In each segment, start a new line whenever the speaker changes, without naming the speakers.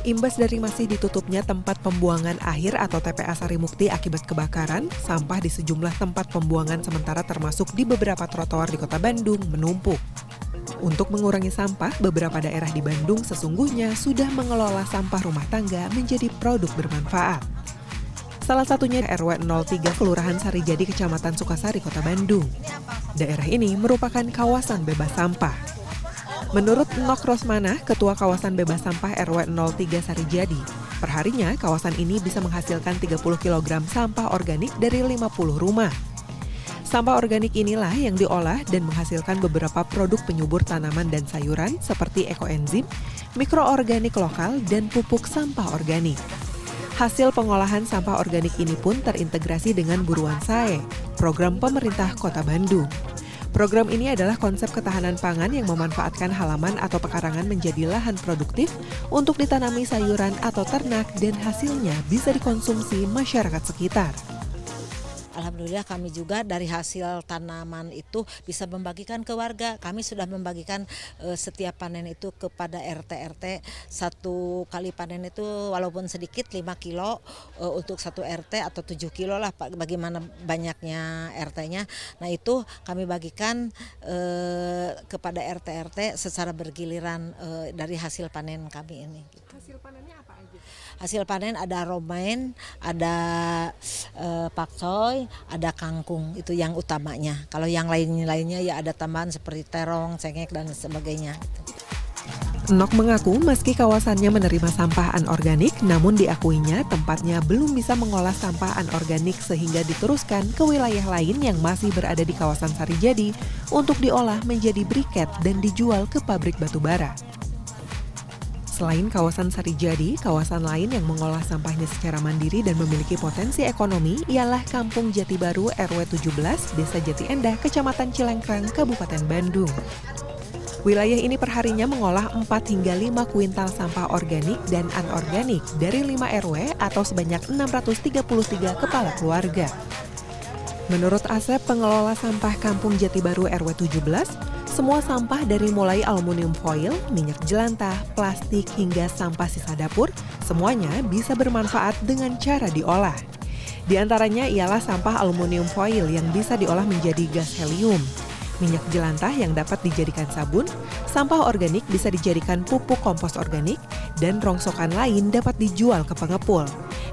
Imbas dari masih ditutupnya tempat pembuangan akhir atau TPA Sarimukti akibat kebakaran, sampah di sejumlah tempat pembuangan sementara termasuk di beberapa trotoar di kota Bandung menumpuk. Untuk mengurangi sampah, beberapa daerah di Bandung sesungguhnya sudah mengelola sampah rumah tangga menjadi produk bermanfaat. Salah satunya RW 03 Kelurahan Sarijadi Kecamatan Sukasari, Kota Bandung. Daerah ini merupakan kawasan bebas sampah. Menurut Nok Rosmana, Ketua Kawasan Bebas Sampah RW 03 Sarijadi, perharinya kawasan ini bisa menghasilkan 30 kg sampah organik dari 50 rumah. Sampah organik inilah yang diolah dan menghasilkan beberapa produk penyubur tanaman dan sayuran seperti ekoenzim, mikroorganik lokal, dan pupuk sampah organik. Hasil pengolahan sampah organik ini pun terintegrasi dengan Buruan Sae, program pemerintah Kota Bandung. Program ini adalah konsep ketahanan pangan yang memanfaatkan halaman atau pekarangan menjadi lahan produktif untuk ditanami sayuran atau ternak dan hasilnya bisa dikonsumsi masyarakat sekitar.
Alhamdulillah kami juga dari hasil tanaman itu bisa membagikan ke warga. Kami sudah membagikan e, setiap panen itu kepada RT RT satu kali panen itu walaupun sedikit 5 kilo e, untuk satu RT atau 7 kilo lah bagaimana banyaknya RT-nya. Nah itu kami bagikan e, kepada RT RT secara bergiliran e, dari hasil panen kami ini. Hasil panennya apa aja? Hasil panen ada romain, ada e, pakcoy, ada kangkung itu yang utamanya. Kalau yang lain-lainnya ya ada tambahan seperti terong, cengek dan sebagainya.
Nok mengaku meski kawasannya menerima sampah anorganik, namun diakuinya tempatnya belum bisa mengolah sampah anorganik sehingga diteruskan ke wilayah lain yang masih berada di kawasan Sarijadi untuk diolah menjadi briket dan dijual ke pabrik batu bara. Selain kawasan Sarijadi, kawasan lain yang mengolah sampahnya secara mandiri dan memiliki potensi ekonomi ialah Kampung Jati Baru RW 17, Desa Jati Endah, Kecamatan Cilengkrang, Kabupaten Bandung. Wilayah ini perharinya mengolah 4 hingga 5 kuintal sampah organik dan anorganik dari 5 RW atau sebanyak 633 kepala keluarga. Menurut Asep, pengelola sampah Kampung Jati Baru RW 17, semua sampah dari mulai aluminium foil, minyak jelantah, plastik hingga sampah sisa dapur, semuanya bisa bermanfaat dengan cara diolah. Di antaranya ialah sampah aluminium foil yang bisa diolah menjadi gas helium, minyak jelantah yang dapat dijadikan sabun, sampah organik bisa dijadikan pupuk kompos organik, dan rongsokan lain dapat dijual ke pengepul.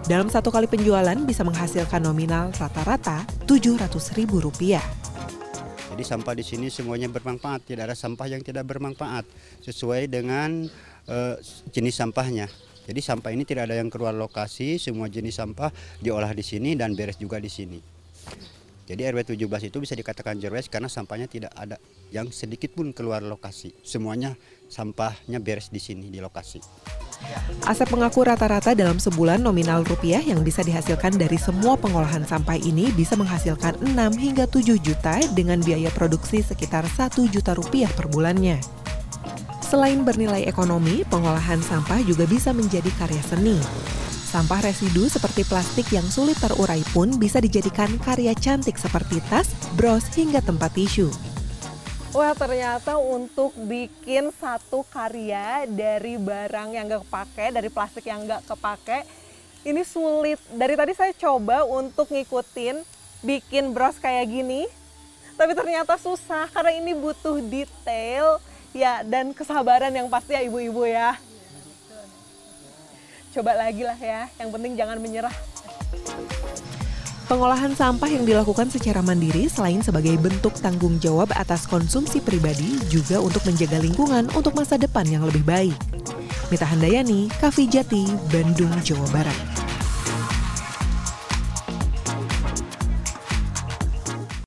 Dalam satu kali penjualan bisa menghasilkan nominal rata-rata Rp700.000.
Jadi sampah di sini semuanya bermanfaat, tidak ada sampah yang tidak bermanfaat sesuai dengan uh, jenis sampahnya. Jadi sampah ini tidak ada yang keluar lokasi, semua jenis sampah diolah di sini dan beres juga di sini. Jadi RW 17 itu bisa dikatakan zero karena sampahnya tidak ada yang sedikit pun keluar lokasi. Semuanya sampahnya beres di sini di lokasi.
Asep mengaku rata-rata dalam sebulan nominal rupiah yang bisa dihasilkan dari semua pengolahan sampah ini bisa menghasilkan 6 hingga 7 juta dengan biaya produksi sekitar 1 juta rupiah per bulannya. Selain bernilai ekonomi, pengolahan sampah juga bisa menjadi karya seni. Sampah residu seperti plastik yang sulit terurai pun bisa dijadikan karya cantik seperti tas, bros, hingga tempat tisu.
Wah ternyata untuk bikin satu karya dari barang yang gak kepake, dari plastik yang gak kepake, ini sulit. Dari tadi saya coba untuk ngikutin bikin bros kayak gini, tapi ternyata susah karena ini butuh detail ya dan kesabaran yang pasti ya ibu-ibu ya. Coba lagi lah ya, yang penting jangan menyerah.
Pengolahan sampah yang dilakukan secara mandiri selain sebagai bentuk tanggung jawab atas konsumsi pribadi juga untuk menjaga lingkungan untuk masa depan yang lebih baik. Mita Handayani, Kavi Jati, Bandung, Jawa Barat.